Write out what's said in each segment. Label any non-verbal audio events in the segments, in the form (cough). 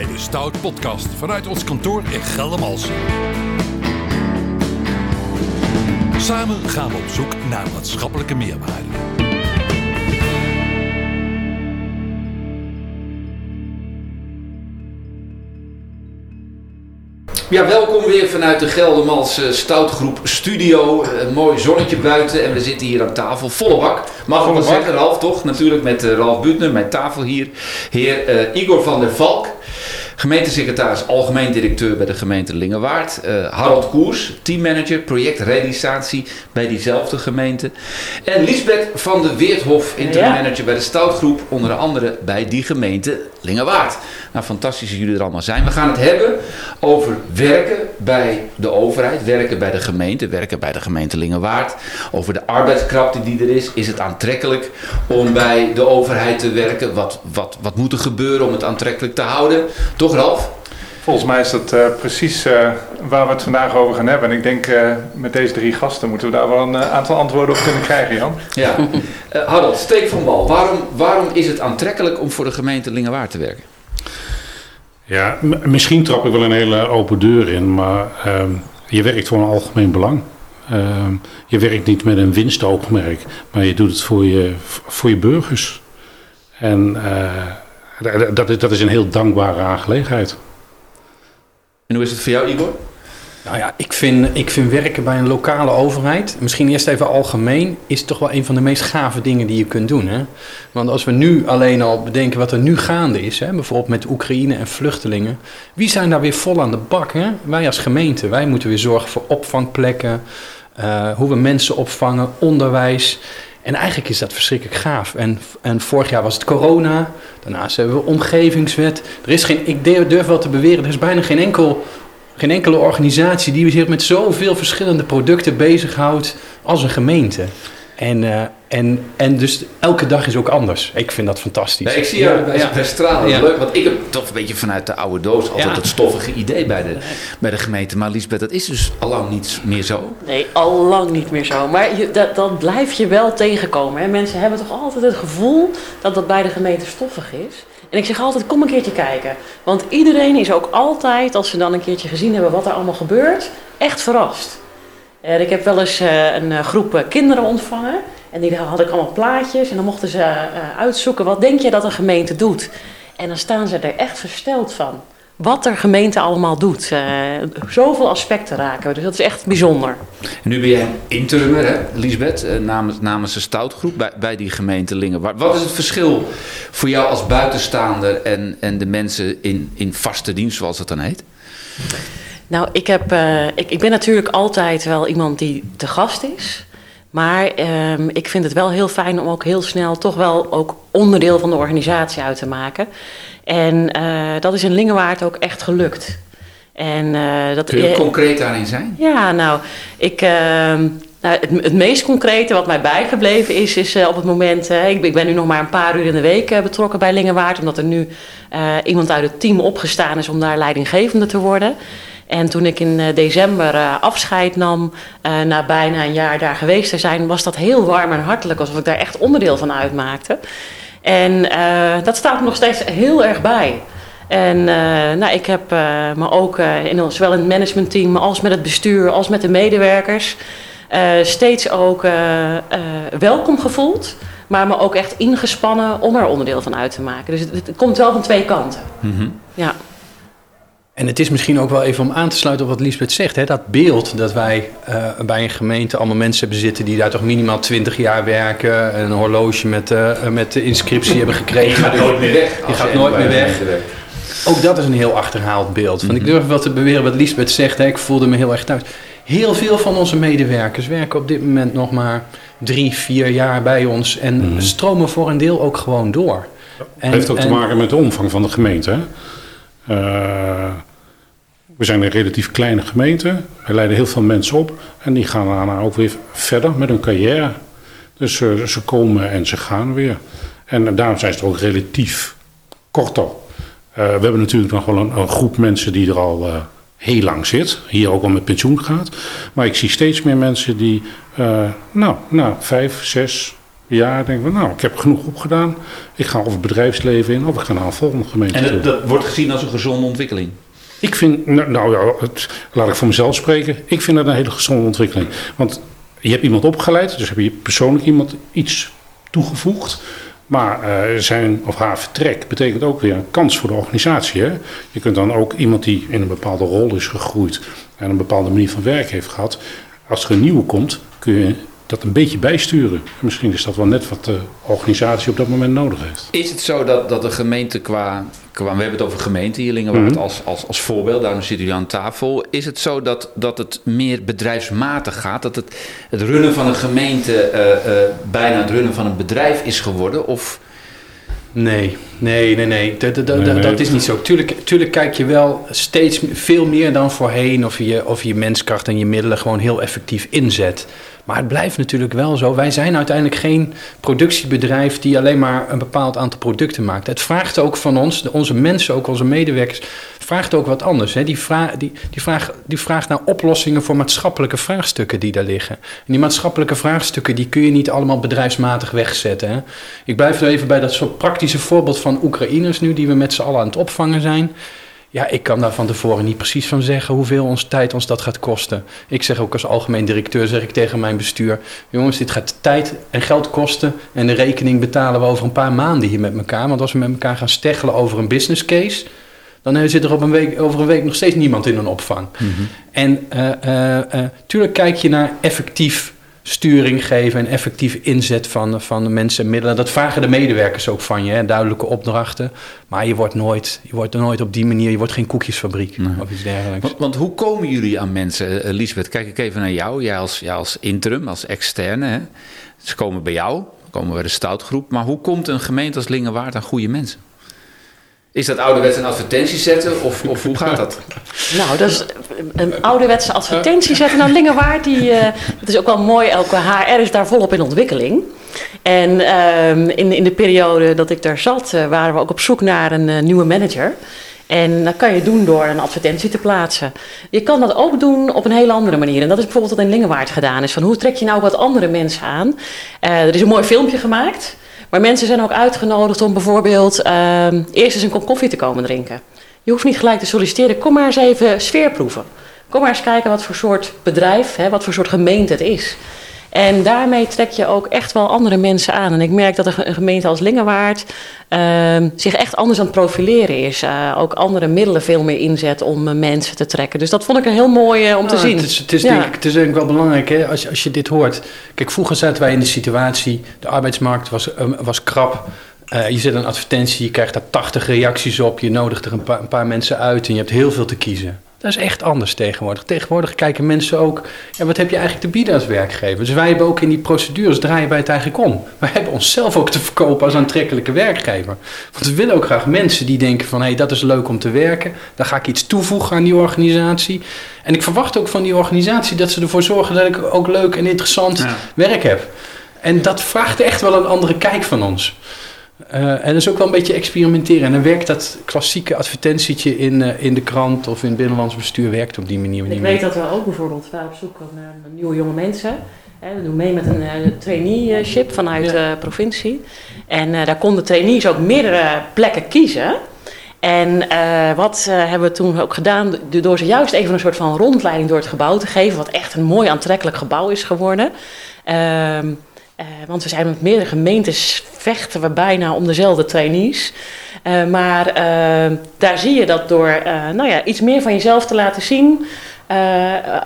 bij de Stout Podcast vanuit ons kantoor in Geldermalsen. Samen gaan we op zoek naar maatschappelijke meerwaarde. Ja, welkom weer vanuit de Geldermalse Stoutgroep Studio. Een mooi zonnetje buiten en we zitten hier aan tafel. Volle bak. Mag ik wel zeggen, Ralf, toch? Natuurlijk met uh, Ralf Butner, mijn tafel hier. Heer uh, Igor van der Valk. Gemeentesecretaris, algemeen directeur bij de gemeente Lingewaard. Uh, Harold Koers, teammanager, projectrealisatie bij diezelfde gemeente. En Lisbeth van de Weerthof, interim manager bij de Stoutgroep, onder andere bij die gemeente Lingewaard. Nou, fantastisch dat jullie er allemaal zijn. We gaan het hebben over werken bij de overheid, werken bij de gemeente, werken bij de gemeente Lingewaard. Over de arbeidskrapte die er is. Is het aantrekkelijk om bij de overheid te werken? Wat, wat, wat moet er gebeuren om het aantrekkelijk te houden? Toch Ralf? Volgens mij is dat uh, precies uh, waar we het vandaag over gaan hebben. En ik denk uh, met deze drie gasten moeten we daar wel een aantal antwoorden op kunnen krijgen, Jan. Ja. (laughs) Harold, steek van wal. Waarom, waarom is het aantrekkelijk om voor de gemeente Lingewaard te werken? Ja, misschien trap ik wel een hele open deur in, maar ehm, je werkt voor een algemeen belang. Ehm, je werkt niet met een winstoogmerk, maar je doet het voor je, voor je burgers. En dat, is, dat is een heel dankbare aangelegenheid. En hoe is het voor jou, Igor? Nou ja, ik vind, ik vind werken bij een lokale overheid, misschien eerst even algemeen, is toch wel een van de meest gave dingen die je kunt doen. Hè? Want als we nu alleen al bedenken wat er nu gaande is, hè, bijvoorbeeld met Oekraïne en vluchtelingen, wie zijn daar weer vol aan de bak? Hè? Wij als gemeente, wij moeten weer zorgen voor opvangplekken, uh, hoe we mensen opvangen, onderwijs. En eigenlijk is dat verschrikkelijk gaaf. En, en vorig jaar was het corona. Daarnaast hebben we omgevingswet. Er is geen, ik durf wel te beweren, er is bijna geen, enkel, geen enkele organisatie die zich met zoveel verschillende producten bezighoudt als een gemeente. En, uh, en, en dus elke dag is ook anders. Ik vind dat fantastisch. Ja, ik zie jou bij, ja. stralen. Ja. Leuk, want ik heb toch een beetje vanuit de oude doos altijd het stoffige idee bij de, bij de gemeente. Maar Lisbeth, dat is dus al lang niet meer zo. Nee, al lang niet meer zo. Maar je, dat, dat blijf je wel tegenkomen. Hè? Mensen hebben toch altijd het gevoel dat dat bij de gemeente stoffig is. En ik zeg altijd, kom een keertje kijken. Want iedereen is ook altijd, als ze dan een keertje gezien hebben wat er allemaal gebeurt, echt verrast. Uh, ik heb wel eens uh, een uh, groep kinderen ontvangen. En die had ik allemaal plaatjes. En dan mochten ze uitzoeken, wat denk je dat een gemeente doet? En dan staan ze er echt versteld van. Wat er gemeente allemaal doet. zoveel aspecten raken we. Dus dat is echt bijzonder. Nu ben jij interimmer, hè, Lisbeth, namens, namens de stoutgroep bij, bij die gemeente Lingen. Wat is het verschil voor jou als buitenstaander en, en de mensen in, in vaste dienst, zoals het dan heet? Nou, ik, heb, uh, ik, ik ben natuurlijk altijd wel iemand die te gast is. Maar um, ik vind het wel heel fijn om ook heel snel toch wel ook onderdeel van de organisatie uit te maken. En uh, dat is in Lingewaard ook echt gelukt. En, uh, dat, Kun je concreet daarin zijn? Ja, nou, ik, ehm, nou het, het, meest concrete wat mij bijgebleven is, is op het moment... ik, ik, ben nu nog maar een paar uur in de week betrokken bij Lingewaard... omdat er nu iemand uit het team opgestaan is om daar leidinggevende te worden... En toen ik in december uh, afscheid nam, uh, na bijna een jaar daar geweest te zijn, was dat heel warm en hartelijk, alsof ik daar echt onderdeel van uitmaakte. En uh, dat staat me nog steeds heel erg bij. En nou, ik heb me ook in, zowel in het managementteam als met het bestuur als met de medewerkers steeds ook welkom gevoeld maar me ook echt ingespannen om er onderdeel van uit te maken. Dus het, het komt wel van twee kanten. Mm -hmm. Ja. En het is misschien ook wel even om aan te sluiten op wat Lisbeth zegt. Hè? Dat beeld dat wij uh, bij een gemeente allemaal mensen hebben zitten die daar toch minimaal 20 jaar werken. Een horloge met, uh, met de inscriptie hebben gekregen. Die gaat nooit meer weg. Die gaat nooit meer weg. Ook dat is een heel achterhaald beeld. Want ik durf wel te beweren wat Lisbeth zegt. Hè? Ik voelde me heel erg thuis. Heel veel van onze medewerkers werken op dit moment nog maar drie, vier jaar bij ons. En mm. stromen voor een deel ook gewoon door. Dat heeft ook en, te maken met de omvang van de gemeente. Hè? Uh, we zijn een relatief kleine gemeente. We leiden heel veel mensen op. En die gaan daarna ook weer verder met hun carrière. Dus uh, ze komen en ze gaan weer. En daarom zijn ze ook relatief korter. Uh, we hebben natuurlijk nog wel een, een, groep mensen die er al uh, heel lang zit. Hier ook al met pensioen gaat. Maar ik zie steeds meer mensen die, nou, na vijf, zes, jaar denk ik, nou, ik heb genoeg opgedaan. Ik ga of het bedrijfsleven in of ik ga naar een volgende gemeente En dat wordt gezien als een gezonde ontwikkeling. Ik vind, nou, nou ja, het, laat ik voor mezelf spreken. Ik vind dat een hele gezonde ontwikkeling. Want je hebt iemand opgeleid, dus heb je persoonlijk iemand iets toegevoegd. Maar eh, zijn of haar vertrek betekent ook weer een kans voor de organisatie. Hè? Je kunt dan ook iemand die in een bepaalde rol is gegroeid en een bepaalde manier van werk heeft gehad. Als er een nieuwe komt, kun je dat een beetje bijsturen. Misschien is dat wel net wat de organisatie op dat moment nodig heeft. Is het zo dat, dat de gemeente qua, qua... We hebben het over gemeente hier, Lingewaard, Mhm. als, als, als voorbeeld. Daarom zitten jullie aan tafel. Is het zo dat, dat het meer bedrijfsmatig gaat? Dat het, het runnen van een gemeente eh, eh, bijna het runnen van een bedrijf is geworden? Of... Nee, nee, nee, nee. Dat, dat, dat- Nee, nee. dat is niet zo. Tuurlijk, tuurlijk kijk je wel steeds veel meer dan voorheen of je, of je menskracht en je middelen gewoon heel effectief inzet. Maar het blijft natuurlijk wel zo. Wij zijn uiteindelijk geen productiebedrijf die alleen maar een bepaald aantal producten maakt. Het vraagt ook van ons, onze mensen, ook onze medewerkers, vraagt ook wat anders. Hè. Die, vra die, die, vraag, die vraagt naar oplossingen voor maatschappelijke vraagstukken die daar liggen. En die maatschappelijke vraagstukken die kun je niet allemaal bedrijfsmatig wegzetten. Hè. Ik blijf er even bij dat soort praktische voorbeeld van Oekraïners nu, die we met z'n allen aan het opvangen zijn. Ja, ik kan daar van tevoren niet precies van zeggen hoeveel ons tijd ons dat gaat kosten. Ik zeg ook als algemeen directeur, zeg ik tegen mijn bestuur... jongens, dit gaat tijd en geld kosten... en de rekening betalen we over een paar maanden hier met elkaar. Want als we met elkaar gaan steggelen over een business case... dan eh, zit er op een week, over een week nog steeds niemand in een opvang. En eh, eh, eh, tuurlijk kijk je naar effectief sturing geven en effectief inzet van, van de mensen en middelen. Dat vragen de medewerkers ook van je, hè, duidelijke opdrachten. Maar je wordt, nooit, je wordt nooit op die manier, je wordt geen koekjesfabriek of iets dergelijks. Want, want hoe komen jullie aan mensen? Eh, Lisbeth, kijk ik even naar jou. Jij als, jij als interim, als externe. Hè? Ze komen bij jou, komen bij de stoutgroep. Maar hoe komt een gemeente als Lingewaard aan goede mensen? Is dat ouderwets een advertentie zetten of, of hoe gaat dat? (laughs) Nou, dat is een ouderwetse advertentie zetten. Nou, Lingewaard, die, eh, dat is ook wel mooi. Elke HR is daar volop in ontwikkeling. En ehm, in, in de periode dat ik daar zat, eh, waren we ook op zoek naar een eh, nieuwe manager. En dat kan je doen door een advertentie te plaatsen. Je kan dat ook doen op een hele andere manier. En dat is bijvoorbeeld wat in Lingewaard gedaan is. Van hoe trek je nou wat andere mensen aan? Eh, er is een mooi filmpje gemaakt. Maar mensen zijn ook uitgenodigd om bijvoorbeeld ehm, eerst eens een kop koffie te komen drinken. Je hoeft niet gelijk te solliciteren. Kom maar eens even sfeerproeven. Kom maar eens kijken wat voor soort bedrijf, hè, wat voor soort gemeente het is. En daarmee trek je ook echt wel andere mensen aan. En ik merk dat een ge- een gemeente als Lingewaard ehm, zich echt anders aan het profileren is. Eh, ook andere middelen veel meer inzet om eh, mensen te trekken. Dus dat vond ik een heel mooi eh, om te Ah, zien. Het is, het, is Ja. denk ik, het is denk ik wel belangrijk hè, als, je- als je dit hoort. Kijk, vroeger zaten wij in de situatie, de arbeidsmarkt was, eh, was krap. Je zet een advertentie, je krijgt daar 80 reacties op, je nodigt er een paar, een paar mensen uit en je hebt heel veel te kiezen. Dat is echt anders tegenwoordig. Tegenwoordig kijken mensen ook, ja, wat heb je eigenlijk te bieden als werkgever? Dus wij hebben ook in die procedures, draaien wij het eigenlijk om. Wij hebben onszelf ook te verkopen als aantrekkelijke werkgever. Want we willen ook graag mensen die denken van, hé, hey, dat is leuk om te werken. Dan ga ik iets toevoegen aan die organisatie. En ik verwacht ook van die organisatie dat ze ervoor zorgen dat ik ook leuk en interessant Ja. werk heb. En dat vraagt echt wel een andere kijk van ons. Eh, en dat is ook wel een beetje experimenteren. En dan werkt dat klassieke advertentietje in, eh, in de krant of in het binnenlands bestuur werkt op die manier niet Ik weet dat we ook bijvoorbeeld waren op zoek naar nieuwe jonge mensen. Hè, We doen mee met een eh, traineeship vanuit Ja. de provincie. En daar konden trainees ook meerdere plekken kiezen. En wat hebben we toen ook gedaan? Do- Door ze juist even een soort van rondleiding door het gebouw te geven. Wat echt een mooi aantrekkelijk gebouw is geworden. Ehm, eh, want we zijn met meerdere gemeentes vechten we bijna om dezelfde trainees. Eh, maar eh, daar zie je dat door nou ja, iets meer van jezelf te laten zien. Eh,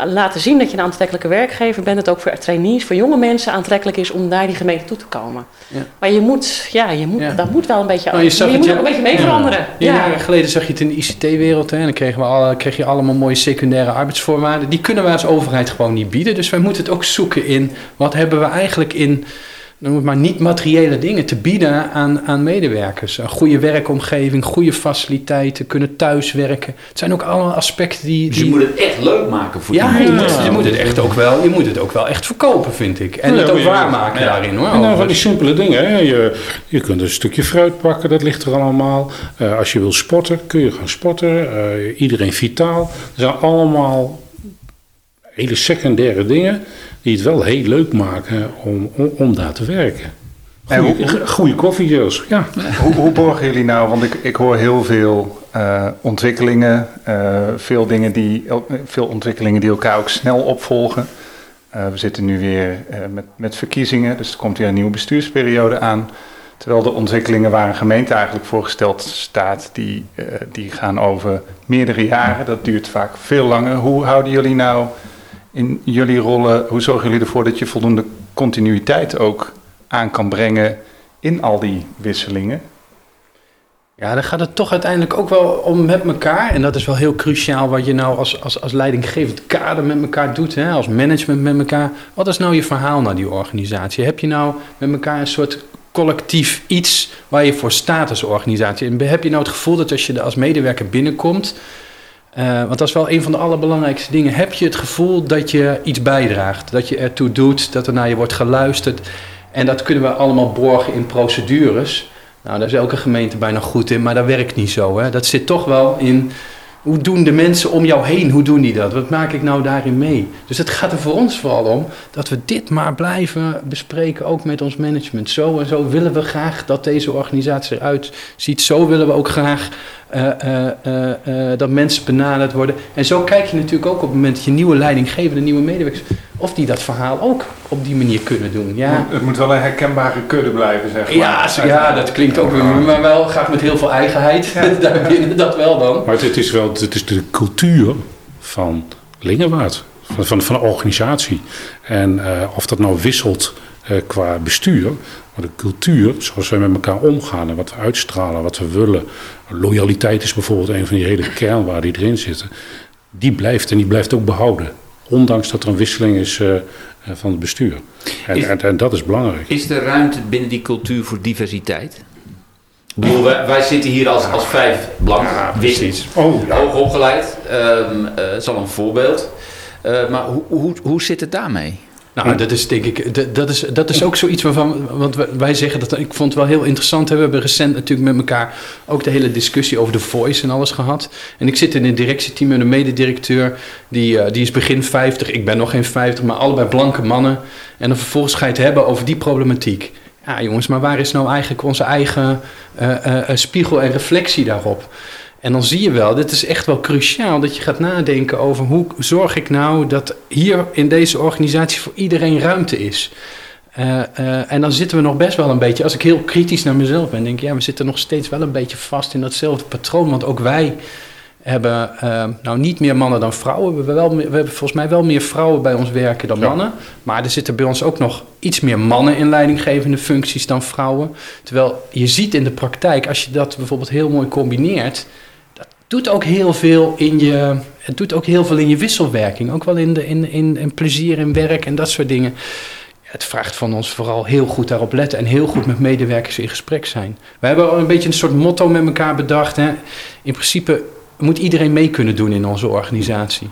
laten zien dat je een aantrekkelijke werkgever bent. Het ook voor trainees, voor jonge mensen aantrekkelijk is om naar die gemeente toe te komen. Ja. Maar je moet, ja, je moet, Ja. dat moet wel een beetje, Nou, je zag je moet ja. ook een beetje mee Ja. veranderen. Ja, jaren geleden zag je het in de ICT-wereld. En dan kregen we alle, kreeg je allemaal mooie secundaire arbeidsvoorwaarden. Die kunnen wij als overheid gewoon niet bieden. Dus wij moeten het ook zoeken in wat hebben we eigenlijk in noem het maar niet materiële dingen te bieden aan, aan medewerkers. Een goede werkomgeving, goede faciliteiten, kunnen thuiswerken. Het zijn ook allemaal aspecten die. Dus je die moet het echt leuk maken voor ja, die je mensen. moet, je moet het echt ook wel, je moet het ook wel echt verkopen, vind ik. En Ja, het ook waarmaken ja. daarin hoor. En dan van die simpele dingen. Hè. Je, je kunt een stukje fruit pakken, dat ligt er allemaal. Eh, als je wil sporten, kun je gaan sporten. Eh, iedereen vitaal. Er zijn allemaal hele secundaire dingen die het wel heel leuk maken om, om, om daar te werken. Goede koffie zelfs, ja. hoe, hoe borgen jullie nou, want ik, ik hoor heel veel eh, ontwikkelingen, eh, veel, dingen die, veel ontwikkelingen die elkaar ook snel opvolgen. Eh, we zitten nu weer met, met verkiezingen, dus er komt weer een nieuwe bestuursperiode aan. Terwijl de ontwikkelingen waar een gemeente eigenlijk voorgesteld staat, die, die gaan over meerdere jaren. Dat duurt vaak veel langer. Hoe houden jullie nou in jullie rollen, hoe zorgen jullie ervoor dat je voldoende continuïteit ook aan kan brengen in al die wisselingen? Ja, dan gaat het toch uiteindelijk ook wel om met elkaar. En dat is wel heel cruciaal wat je nou als, als, als leidinggevend kader met elkaar doet. Hè? Als management met elkaar. Wat is nou je verhaal naar die organisatie? Heb je nou met elkaar een soort collectief iets waar je voor staat als organisatie? En heb je nou het gevoel dat als je er als medewerker binnenkomt... eh, want dat is wel een van de allerbelangrijkste dingen. Heb je het gevoel dat je iets bijdraagt? Dat je ertoe doet, dat er naar je wordt geluisterd. En dat kunnen we allemaal borgen in procedures... Nou, daar is elke gemeente bijna goed in, maar dat werkt niet zo. Hè? Dat zit toch wel in. Hoe doen de mensen om jou heen, hoe doen die dat? Wat maak ik nou daarin mee? Dus het gaat er voor ons vooral om dat we dit maar blijven bespreken, ook met ons management. Zo en zo willen we graag dat deze organisatie eruit ziet. Zo willen we ook graag dat mensen benaderd worden. En zo kijk je natuurlijk ook op het moment dat je nieuwe leidinggevende, nieuwe medewerkers, of die dat verhaal ook op die manier kunnen doen. Ja. Het moet wel een herkenbare kudde blijven, zeg maar. Ja, zo, ja dat klinkt ook weer, maar wel graag met heel veel eigenheid. (laughs) Daarbinnen dat wel dan. Maar het, het, is wel het is de cultuur van Lingewaard, van, van, van de organisatie. En uh, of dat nou wisselt uh, qua bestuur, maar de cultuur, zoals wij met elkaar omgaan en wat we uitstralen, wat we willen. Loyaliteit is bijvoorbeeld een van die hele kernwaarden die erin zitten. Die blijft en die blijft ook behouden. Ondanks dat er een wisseling is uh, van het bestuur. En, Is- en, en dat is belangrijk. Is er ruimte binnen die cultuur voor diversiteit? Ik bedoel, wij, wij zitten hier als, als vijf blanken, Ja, wit. Oh, ja. hoog opgeleid. Eh, dat is al een voorbeeld. Eh, maar hoe, hoe, hoe zit het daarmee? Nou, dat is denk ik, dat- is, dat is ook zoiets waarvan, want wij- zeggen dat, ik vond het wel heel interessant. We hebben recent natuurlijk met elkaar ook de hele discussie over de voice en alles gehad. En ik zit in een directieteam met een mededirecteur, die, eh, die is begin 50, ik ben nog geen 50, maar allebei blanke mannen. En dan vervolgens ga je het hebben over die problematiek. Ja jongens, maar waar is nou eigenlijk onze eigen eh, eh, spiegel en reflectie daarop? En dan zie je wel, dit is echt wel cruciaal dat je gaat nadenken over hoe zorg ik nou dat hier in deze organisatie voor iedereen ruimte is. Eh, eh, en dan zitten we nog best wel een beetje, als ik heel kritisch naar mezelf ben, denk ik, ja, we zitten nog steeds wel een beetje vast in datzelfde patroon. Want ook wij hebben eh, nou niet meer mannen dan vrouwen. We hebben, wel, we hebben volgens mij wel meer vrouwen bij ons werken dan Ja. mannen. Maar er zitten bij ons ook nog iets meer mannen in leidinggevende functies dan vrouwen. Terwijl je ziet in de praktijk, als je dat bijvoorbeeld heel mooi combineert, doet ook heel veel in je, het doet ook heel veel in je wisselwerking. Ook wel in, de, in, in, in plezier in werk en dat soort dingen. Het vraagt van ons vooral heel goed daarop letten en heel goed met medewerkers in gesprek zijn. We hebben een beetje een soort motto met elkaar bedacht. Hè. In principe moet iedereen mee kunnen doen in onze organisatie.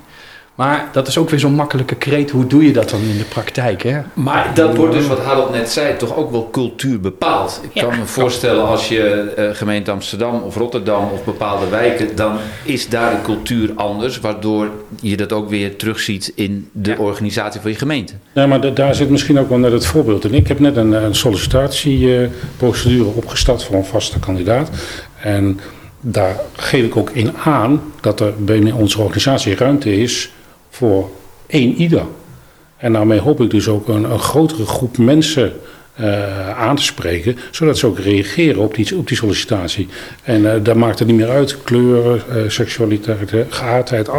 Maar dat is ook weer zo'n makkelijke kreet. Hoe doe je dat dan in de praktijk? Hè? Maar dat wordt dus, wat Harold net zei, toch ook wel cultuur bepaald. Ik Ja. kan me voorstellen als je eh, gemeente Amsterdam of Rotterdam of bepaalde wijken, dan is daar de cultuur anders, waardoor je dat ook weer terugziet in de Ja. organisatie van je gemeente. Nee, maar da- daar zit misschien ook wel net het voorbeeld in. Ik heb net een, een sollicitatieprocedure opgestart voor een vaste kandidaat. En daar geef ik ook in aan dat er binnen onze organisatie ruimte is voor één ieder. En daarmee hoop ik dus ook een, een grotere groep mensen eh, aan te spreken, zodat ze ook reageren op die, op die sollicitatie. En eh daar maakt het niet meer uit, kleuren, eh, seksualiteit, geaardheid.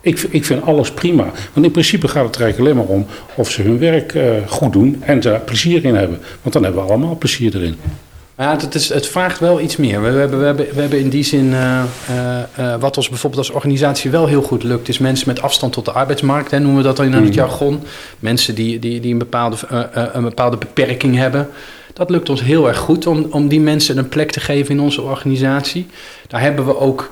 ik, ik vind alles prima. Want in principe gaat het er eigenlijk alleen maar om of ze hun werk goed doen en daar plezier in hebben. Want dan hebben we allemaal plezier erin. Ja, het, is, het vraagt wel iets meer. We, hebben, we, hebben, we hebben in die zin, eh, eh, eh, wat ons bijvoorbeeld als organisatie wel heel goed lukt, is mensen met afstand tot de arbeidsmarkt, hè, noemen we dat dan in het Mhm. jargon. Mensen die, die, die een, bepaalde, een bepaalde beperking hebben. Dat lukt ons heel erg goed om, om die mensen een plek te geven in onze organisatie. Daar hebben we ook.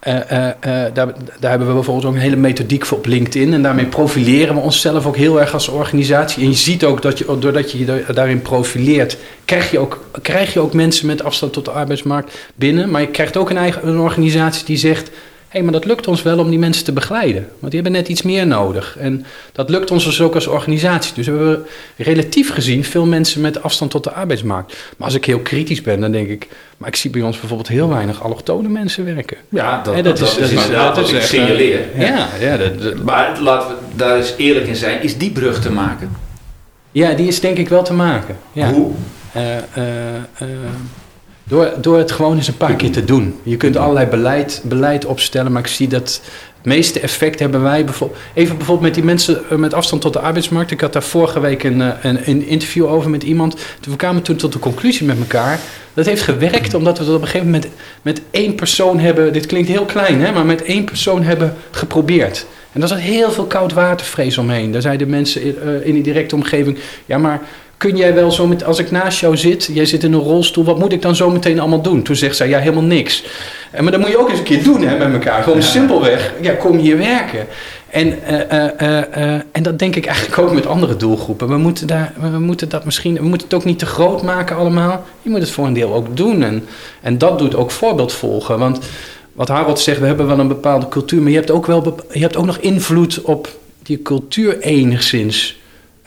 Eh, eh, eh, daar, hebben we bijvoorbeeld ook een hele methodiek voor op LinkedIn. En daarmee profileren we onszelf ook heel erg als organisatie. En je ziet ook dat je, doordat je je da- daarin profileert, krijg je, ook, krijg je ook mensen met afstand tot de arbeidsmarkt binnen. Maar je krijgt ook een eigen een organisatie die zegt: hey, maar dat lukt ons wel om die mensen te begeleiden. Want die hebben net iets meer nodig. En dat lukt ons dus ook als organisatie. Dus we hebben relatief gezien veel mensen met afstand tot de arbeidsmarkt. Maar als ik heel kritisch ben, dan denk ik... maar ik zie bij ons bijvoorbeeld heel weinig allochtone mensen werken. Ja, dat, dat, is, dat is, dat wat ik signaleer. eh, Ja, ja, dat- Maar laten we daar eens eerlijk in zijn. Is die brug te maken? ja, die is denk ik wel te maken. Ja. Hoe? Eh, door, door het gewoon eens een paar keer te doen. Je kunt allerlei beleid, beleid opstellen, maar ik zie dat het meeste effect hebben wij bijvoorbeeld. Even bijvoorbeeld met die mensen eh, met afstand tot de arbeidsmarkt. Ik had daar vorige week een, eh, een, een interview over met iemand. Toen we kwamen toen tot de conclusie met elkaar. Dat heeft gewerkt omdat we dat op een gegeven moment met, met één persoon hebben. Dit klinkt heel klein, hè, maar met één persoon hebben geprobeerd. En daar zat heel veel koud watervrees omheen. Daar zeiden mensen in, eh, in die directe omgeving: ja, maar kun jij wel zo met, als ik naast jou zit, jij zit in een rolstoel, wat moet ik dan zo meteen allemaal doen? Toen zegt zij, ja, helemaal niks. En, maar dat moet je ook eens een keer doen hè, met elkaar. Gewoon simpelweg, ja, kom hier werken. En, eh, eh, eh, en dat denk ik eigenlijk ook met andere doelgroepen. We moeten, daar, we moeten dat misschien, we moeten het ook niet te groot maken allemaal. Je moet het voor een deel ook doen. En, en dat doet ook voorbeeld volgen. Want wat Harold zegt, we hebben wel een bepaalde cultuur, maar je hebt ook, wel, je hebt ook nog invloed op die cultuur enigszins.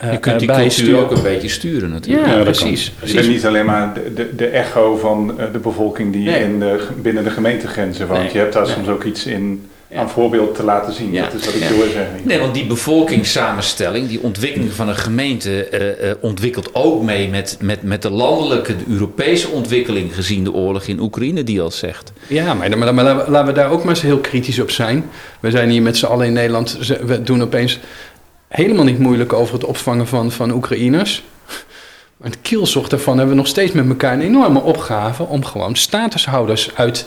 Eh, Je kunt die cultuur ook een beetje sturen natuurlijk. Ja, Ja, dat precies. Je precies. bent niet alleen maar de, de, de echo van eh, de bevolking die Nee. in de, binnen de gemeentegrenzen woont. Nee. Je hebt daar Nee. soms ook iets in Ja. aan voorbeeld te laten zien. Ja. Dat is wat ik Ja. wil zeggen. Nee, want die bevolkingssamenstelling, die ontwikkeling van een gemeente, eh, eh, ontwikkelt ook mee met, met, met de landelijke, de Europese ontwikkeling gezien de oorlog in Oekraïne, die al zegt. Ja, maar, maar, maar laten we- laten we daar ook maar eens heel kritisch op zijn. We zijn hier met z'n allen in Nederland. We doen opeens helemaal niet moeilijk over het opvangen van, van Oekraïners. Maar het kielzocht daarvan hebben we nog steeds met elkaar een enorme opgave om gewoon statushouders uit,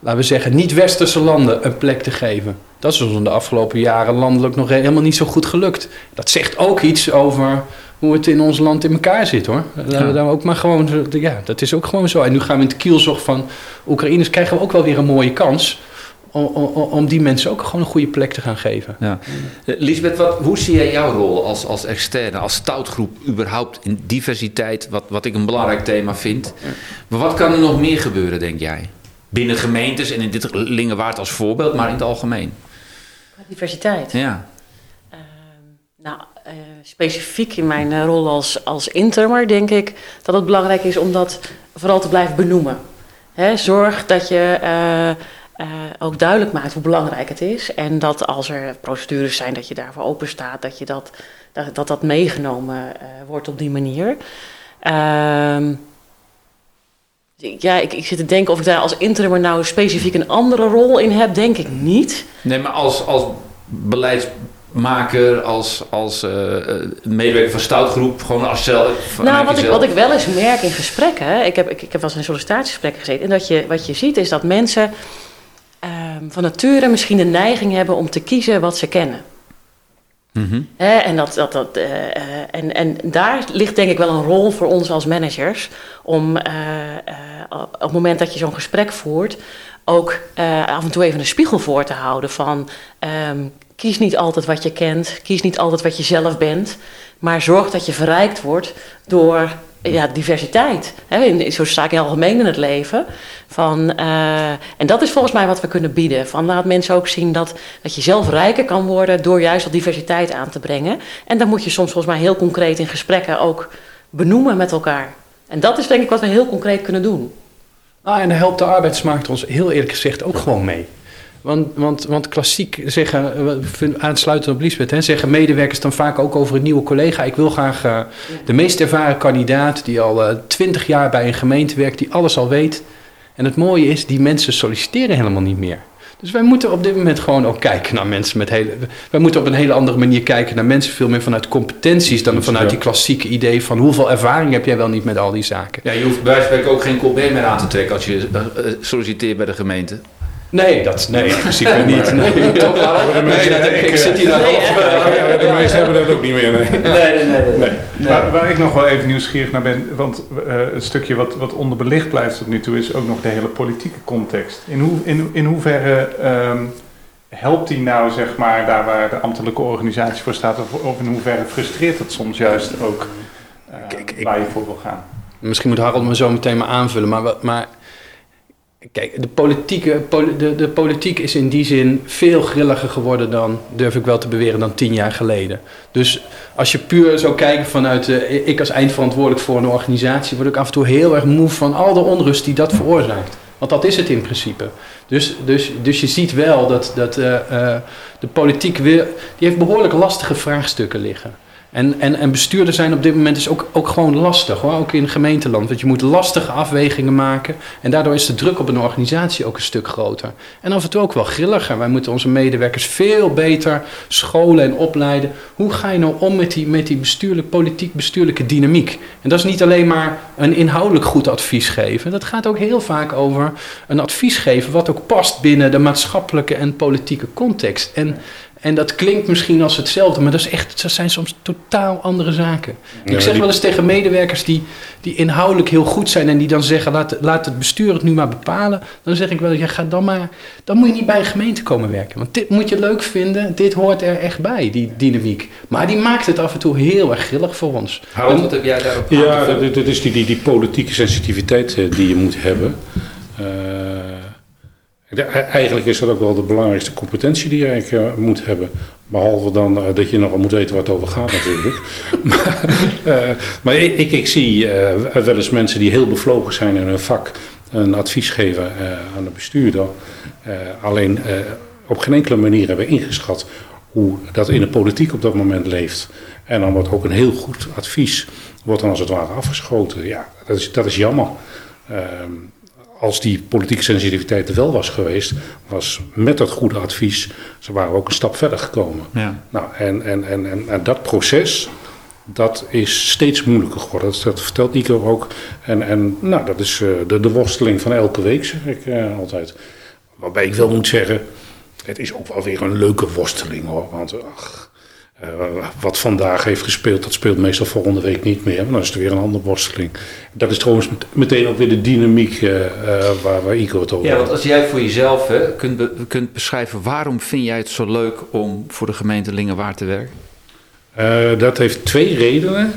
laten we zeggen, niet-westerse landen een plek te geven. Dat is ons in de afgelopen jaren landelijk nog helemaal niet zo goed gelukt. Dat zegt ook iets over hoe het in ons land in elkaar zit hoor. Laten we daar ook maar gewoon, ja, dat is ook gewoon zo. En nu gaan we in het kielzocht van Oekraïners, krijgen we ook wel weer een mooie kans om, om, om die mensen ook gewoon een goede plek te gaan geven. Ja. Eh, Lisbeth, wat, hoe zie jij jouw rol als, als externe, als stoutgroep überhaupt in diversiteit, wat, wat ik een belangrijk thema vind? Maar wat kan er nog meer gebeuren, denk jij? Binnen gemeentes en in dit Lingewaard als voorbeeld, maar in het algemeen. Diversiteit. Ja. Ehm, nou, eh, specifiek in mijn eh, rol als, als intermer denk ik dat het belangrijk is om dat vooral te blijven benoemen. Hè, zorg dat je eh, ook duidelijk maakt hoe belangrijk het is. En dat als er procedures zijn, dat je daarvoor open staat, dat je dat, dat, dat, dat meegenomen eh, wordt op die manier. Ehm, ja, ik, ik zit te denken of ik daar als intermer nou specifiek een andere rol in heb, denk ik niet. Nee, maar als, als beleidsmaker, als, als eh, medewerker van stoutgroep, gewoon als zelf. Nou, wat ik, wat ik wel eens merk in gesprekken, ik heb, ik, ik heb wel eens in sollicitatiegesprekken gezeten, en dat je, wat je ziet is dat mensen van nature misschien de neiging hebben om te kiezen wat ze kennen. Mhm. En, dat, dat, dat, eh, eh, en, en daar ligt denk ik wel een rol voor ons als managers. Om eh, op het moment dat je zo'n gesprek voert, ook af en toe even een spiegel voor te houden van ehm, kies niet altijd wat je kent, kies niet altijd wat je zelf bent, maar zorg dat je verrijkt wordt door ja, diversiteit. Hè, in, zo sta ik algemeen in het leven. Van, eh, en dat is volgens mij wat we kunnen bieden. Van, laat mensen ook zien dat, dat je zelf rijker kan worden door juist wat diversiteit aan te brengen. En dan moet je soms volgens mij heel concreet in gesprekken ook benoemen met elkaar. En dat is denk ik wat we heel concreet kunnen doen. Ah, en daar helpt de arbeidsmarkt ons heel eerlijk gezegd ook gewoon mee. Want, want, want klassiek zeggen, eh, aansluitend op Lisbeth, hè, zeggen medewerkers dan vaak ook over een nieuwe collega. Ik wil graag eh, de meest ervaren kandidaat die al twintig jaar bij een gemeente werkt, die alles al weet. En het mooie is, die mensen solliciteren helemaal niet meer. Dus wij moeten op dit moment gewoon ook kijken naar mensen met hele. Wij moeten op een hele andere manier kijken naar mensen, veel meer vanuit competenties dan vanuit die klassieke idee van hoeveel ervaring heb jij wel niet met al die zaken. Ja, je hoeft bij wijze van spreken ook geen colbert meer aan te trekken als je eh, eh, solliciteert bij de gemeente. Nee, dat nee, in principe niet. Nee. Nee, dat, ik, ik zit hier nou Nee, half... Ja, de meesten hebben dat ook niet meer. Nee. Nee, nee, nee. nee. Waar, waar ik nog wel even nieuwsgierig naar ben, want eh, het stukje wat, wat onderbelicht blijft tot nu toe is ook nog de hele politieke context. In, hoe, in, in hoeverre ehm, helpt die nou, zeg maar, daar waar de ambtelijke organisatie voor staat, of, of in hoeverre frustreert het soms juist ook eh, Kijk, ik- waar je voor wil gaan? Misschien moet Harold me zo meteen maar aanvullen, maar, maar Kijk, de, politieke, poli- de, de politiek is in die zin veel grilliger geworden dan, durf ik wel te beweren, dan tien jaar geleden. Dus als je puur zou kijken vanuit, eh, ik als eindverantwoordelijk voor een organisatie, word ik af en toe heel erg moe van al de onrust die dat veroorzaakt. Want dat is het in principe. Dus, dus, dus je ziet wel dat, dat eh, eh, de politiek weer, die heeft behoorlijk lastige vraagstukken liggen. En, en, en bestuurder zijn op dit moment is ook, ook gewoon lastig, hoor. ook in gemeenteland. Want je moet lastige afwegingen maken. En daardoor is de druk op een organisatie ook een stuk groter. En af en toe ook wel grilliger. Wij moeten onze medewerkers veel beter scholen en opleiden. Hoe ga je nou om met die, met die bestuurlijk, politiek-bestuurlijke dynamiek? En dat is niet alleen maar een inhoudelijk goed advies geven. Dat gaat ook heel vaak over een advies geven wat ook past binnen de maatschappelijke en politieke context. En en dat klinkt misschien als hetzelfde, maar dat, is echt, dat zijn soms totaal andere zaken. Ja, ik zeg die- wel eens tegen medewerkers die, die inhoudelijk heel goed zijn en die dan zeggen: laat, laat het bestuur het nu maar bepalen. Dan zeg ik wel: ja, ga dan maar. Dan moet je niet bij een gemeente komen werken. Want dit moet je leuk vinden, dit hoort er echt bij, die dynamiek. Maar die maakt het af en toe heel erg grillig voor ons. Harold, wat heb jij daarop Ja, dat is die, die, die politieke sensitiviteit eh, die je moet hebben. Eh, de- eigenlijk is dat ook wel de belangrijkste competentie die je eigenlijk eh, moet hebben. Behalve dan eh, dat je nog wel moet weten waar het over gaat natuurlijk. (laughs) maar eh, maar ik, ik, zie wel eens mensen die heel bevlogen zijn in hun vak een advies geven aan de bestuurder. Alleen op geen enkele manier hebben ingeschat hoe dat in de politiek op dat moment leeft. En dan wordt ook een heel goed advies, wordt dan als het ware afgeschoten. Ja, dat is, dat is jammer. Als die politieke sensitiviteit er wel was geweest, was met dat goede advies, ze waren ook een stap verder gekomen. Ja. Nou, en, en, en, en, en dat proces, dat is steeds moeilijker geworden. Dat, dat vertelt Nico ook. En, en nou, dat is eh, de, de worsteling van elke week, zeg ik eh, altijd. Waarbij ik wel moet zeggen, het is ook wel weer een leuke worsteling hoor. Want ach, eh, wat vandaag heeft gespeeld, dat speelt meestal volgende week niet meer. Maar dan is het weer een andere worsteling. Dat is trouwens met- meteen ook weer de dynamiek eh, eh, waar, waar Ico het over Ja, want als jij voor jezelf hè, kunt, be- kunt beschrijven waarom vind jij het zo leuk om voor de gemeente Lingewaard te werken? Dat heeft twee redenen.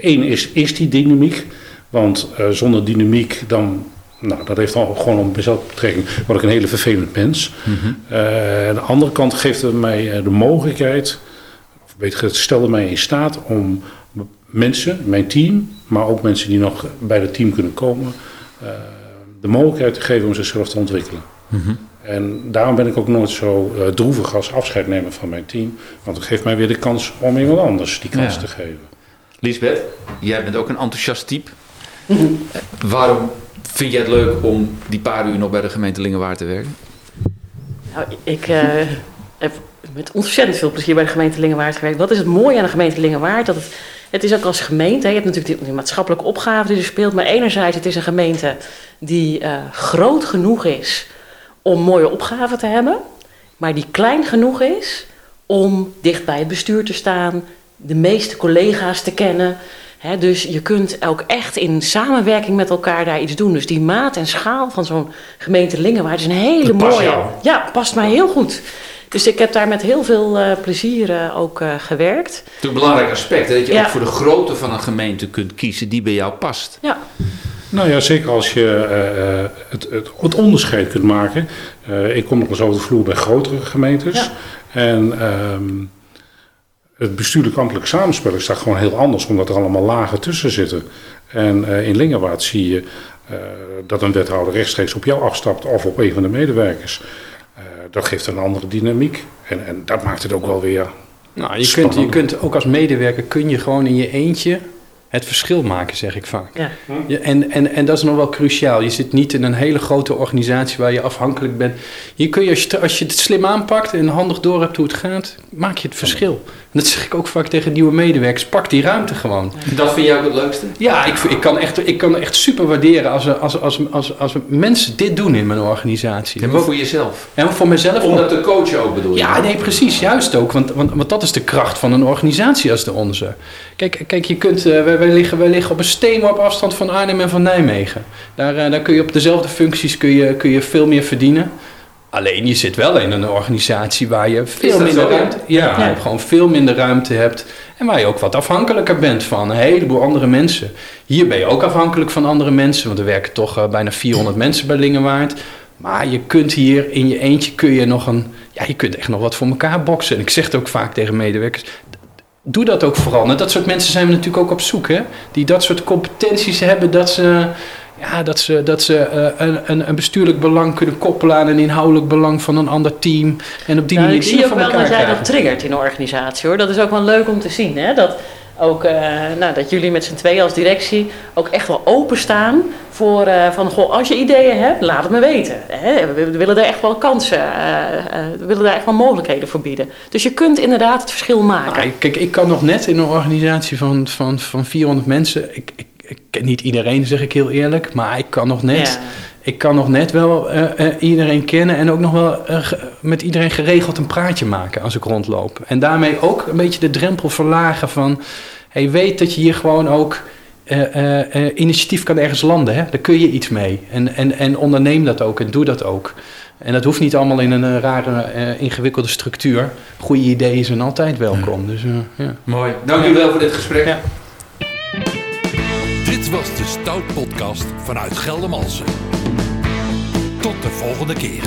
Eén is, is die dynamiek. Want zonder dynamiek dan. Nou, dat heeft dan gewoon op mezelf betrekking. Word ik een hele vervelend mens. Eh, aan de andere kant geeft het mij de mogelijkheid. Gezegd, stelde mij in staat om mensen, mijn team. Maar ook mensen die nog bij het team kunnen komen. eh, de mogelijkheid te geven om zichzelf te ontwikkelen. En daarom ben ik ook nooit zo eh, droevig als afscheid nemen van mijn team. Want het geeft mij weer de kans om iemand anders die kans Ja. te geven. Lisbeth, jij bent ook een enthousiast type. Eh, waarom vind jij het leuk om die paar uur nog bij de gemeente Lingewaard te werken? Nou, ik eh, heb met ontzettend veel plezier bij de gemeente Lingewaard gewerkt. Wat is het mooie aan de gemeente Lingewaard? Dat het, het is ook als gemeente, je hebt natuurlijk die, die maatschappelijke opgave die er speelt. Maar enerzijds, het is een gemeente die eh, groot genoeg is om mooie opgaven te hebben. Maar die klein genoeg is om dicht bij het bestuur te staan. De meeste collega's te kennen. Dus je kunt ook echt in samenwerking met elkaar daar iets doen. Dus die maat en schaal van zo'n gemeente Lingewaard is een hele mooie. jou. Ja, past mij heel goed. Dus ik heb daar met heel veel eh, plezier eh, ook eh, gewerkt. Het is een belangrijk aspect, hè, dat je Ja. ook voor de grootte van een gemeente kunt kiezen die bij jou past. Ja, Nou ja, zeker als je eh, eh, het, het, het onderscheid kunt maken. Eh, ik kom nog eens over de vloer bij grotere gemeentes. Ja. En ehm, het bestuurlijk ambtelijk samenspel is daar gewoon heel anders, omdat er allemaal lagen tussen zitten. En eh, in Lingerwaard zie je eh, dat een wethouder rechtstreeks op jou afstapt of op een van de medewerkers. Dat geeft een andere dynamiek. En, en dat maakt het ook wel weer Nou, je kunt, je kunt ook als medewerker kun je gewoon in je eentje het verschil maken, zeg ik vaak. ja. Ja, en, en, en dat is nog wel cruciaal. Je zit niet in een hele grote organisatie waar je afhankelijk bent. Hier kun je, als je, als je het slim aanpakt en handig door hebt hoe het gaat, maak je het verschil. En dat zeg ik ook vaak tegen nieuwe medewerkers. Pak die ruimte gewoon. Dat vind jij ook het leukste? Ja, ik, ik, kan, echt, ik kan echt super waarderen als, als, als, als, als mensen dit doen in mijn organisatie. En voor jezelf. En voor mezelf Om dat te coachen ook bedoel je? ja, nee, precies. Juist ook. Want, want, want dat is de kracht van een organisatie als de onze. Kijk, kijk je kunt, wij, wij, liggen, wij liggen op een steenworp afstand van Arnhem en van Nijmegen. Daar, eh, daar kun je op dezelfde functies kun je, kun je veel meer verdienen. Alleen je zit wel in een organisatie waar je veel minder zo, ruimte ja, Ja. gewoon veel minder ruimte hebt. En waar je ook wat afhankelijker bent van een heleboel andere mensen. Hier ben je ook afhankelijk van andere mensen, want er werken toch uh, bijna 400 mensen bij Lingenwaard. Maar je kunt hier in je eentje kun je nog een, ja, je kunt echt nog wat voor elkaar boksen. En ik zeg het ook vaak tegen medewerkers. Doe dat ook vooral. En dat soort mensen zijn we natuurlijk ook op zoek, hè? Die dat soort competenties hebben dat ze ja, dat ze, dat ze uh, een, een bestuurlijk belang kunnen koppelen aan een inhoudelijk belang van een ander team. En op die nou, manier ik zie ook wel dat jij dat triggert in de organisatie hoor. Dat is ook wel leuk om te zien. Hè? Dat, ook, uh, nou, dat jullie met z'n tweeën als directie ook echt wel openstaan voor uh, van goh, als je ideeën hebt, laat het me weten. Hè? We, willen daar echt wel kansen, we willen daar echt wel mogelijkheden voor bieden. Dus je kunt inderdaad het verschil maken. Nou, kijk, ik kan nog net in een organisatie van, van, van 400 mensen. Ik, ik ik ken niet iedereen, zeg ik heel eerlijk, maar ik kan nog net, ja. ik kan nog net wel uh, uh, iedereen kennen en ook nog wel uh, met iedereen geregeld een praatje maken als ik rondloop. En daarmee ook een beetje de drempel verlagen van, hey, weet dat je hier gewoon ook initiatief kan ergens landen, hè? daar kun je iets mee. En, en, en onderneem dat ook en doe dat ook. En dat hoeft niet allemaal in een rare, ingewikkelde structuur. Goede ideeën zijn altijd welkom. Dus, ja. Mooi. Dank u wel voor dit gesprek. Ja. Was de Stout Podcast vanuit Geldermalsen. Tot de volgende keer.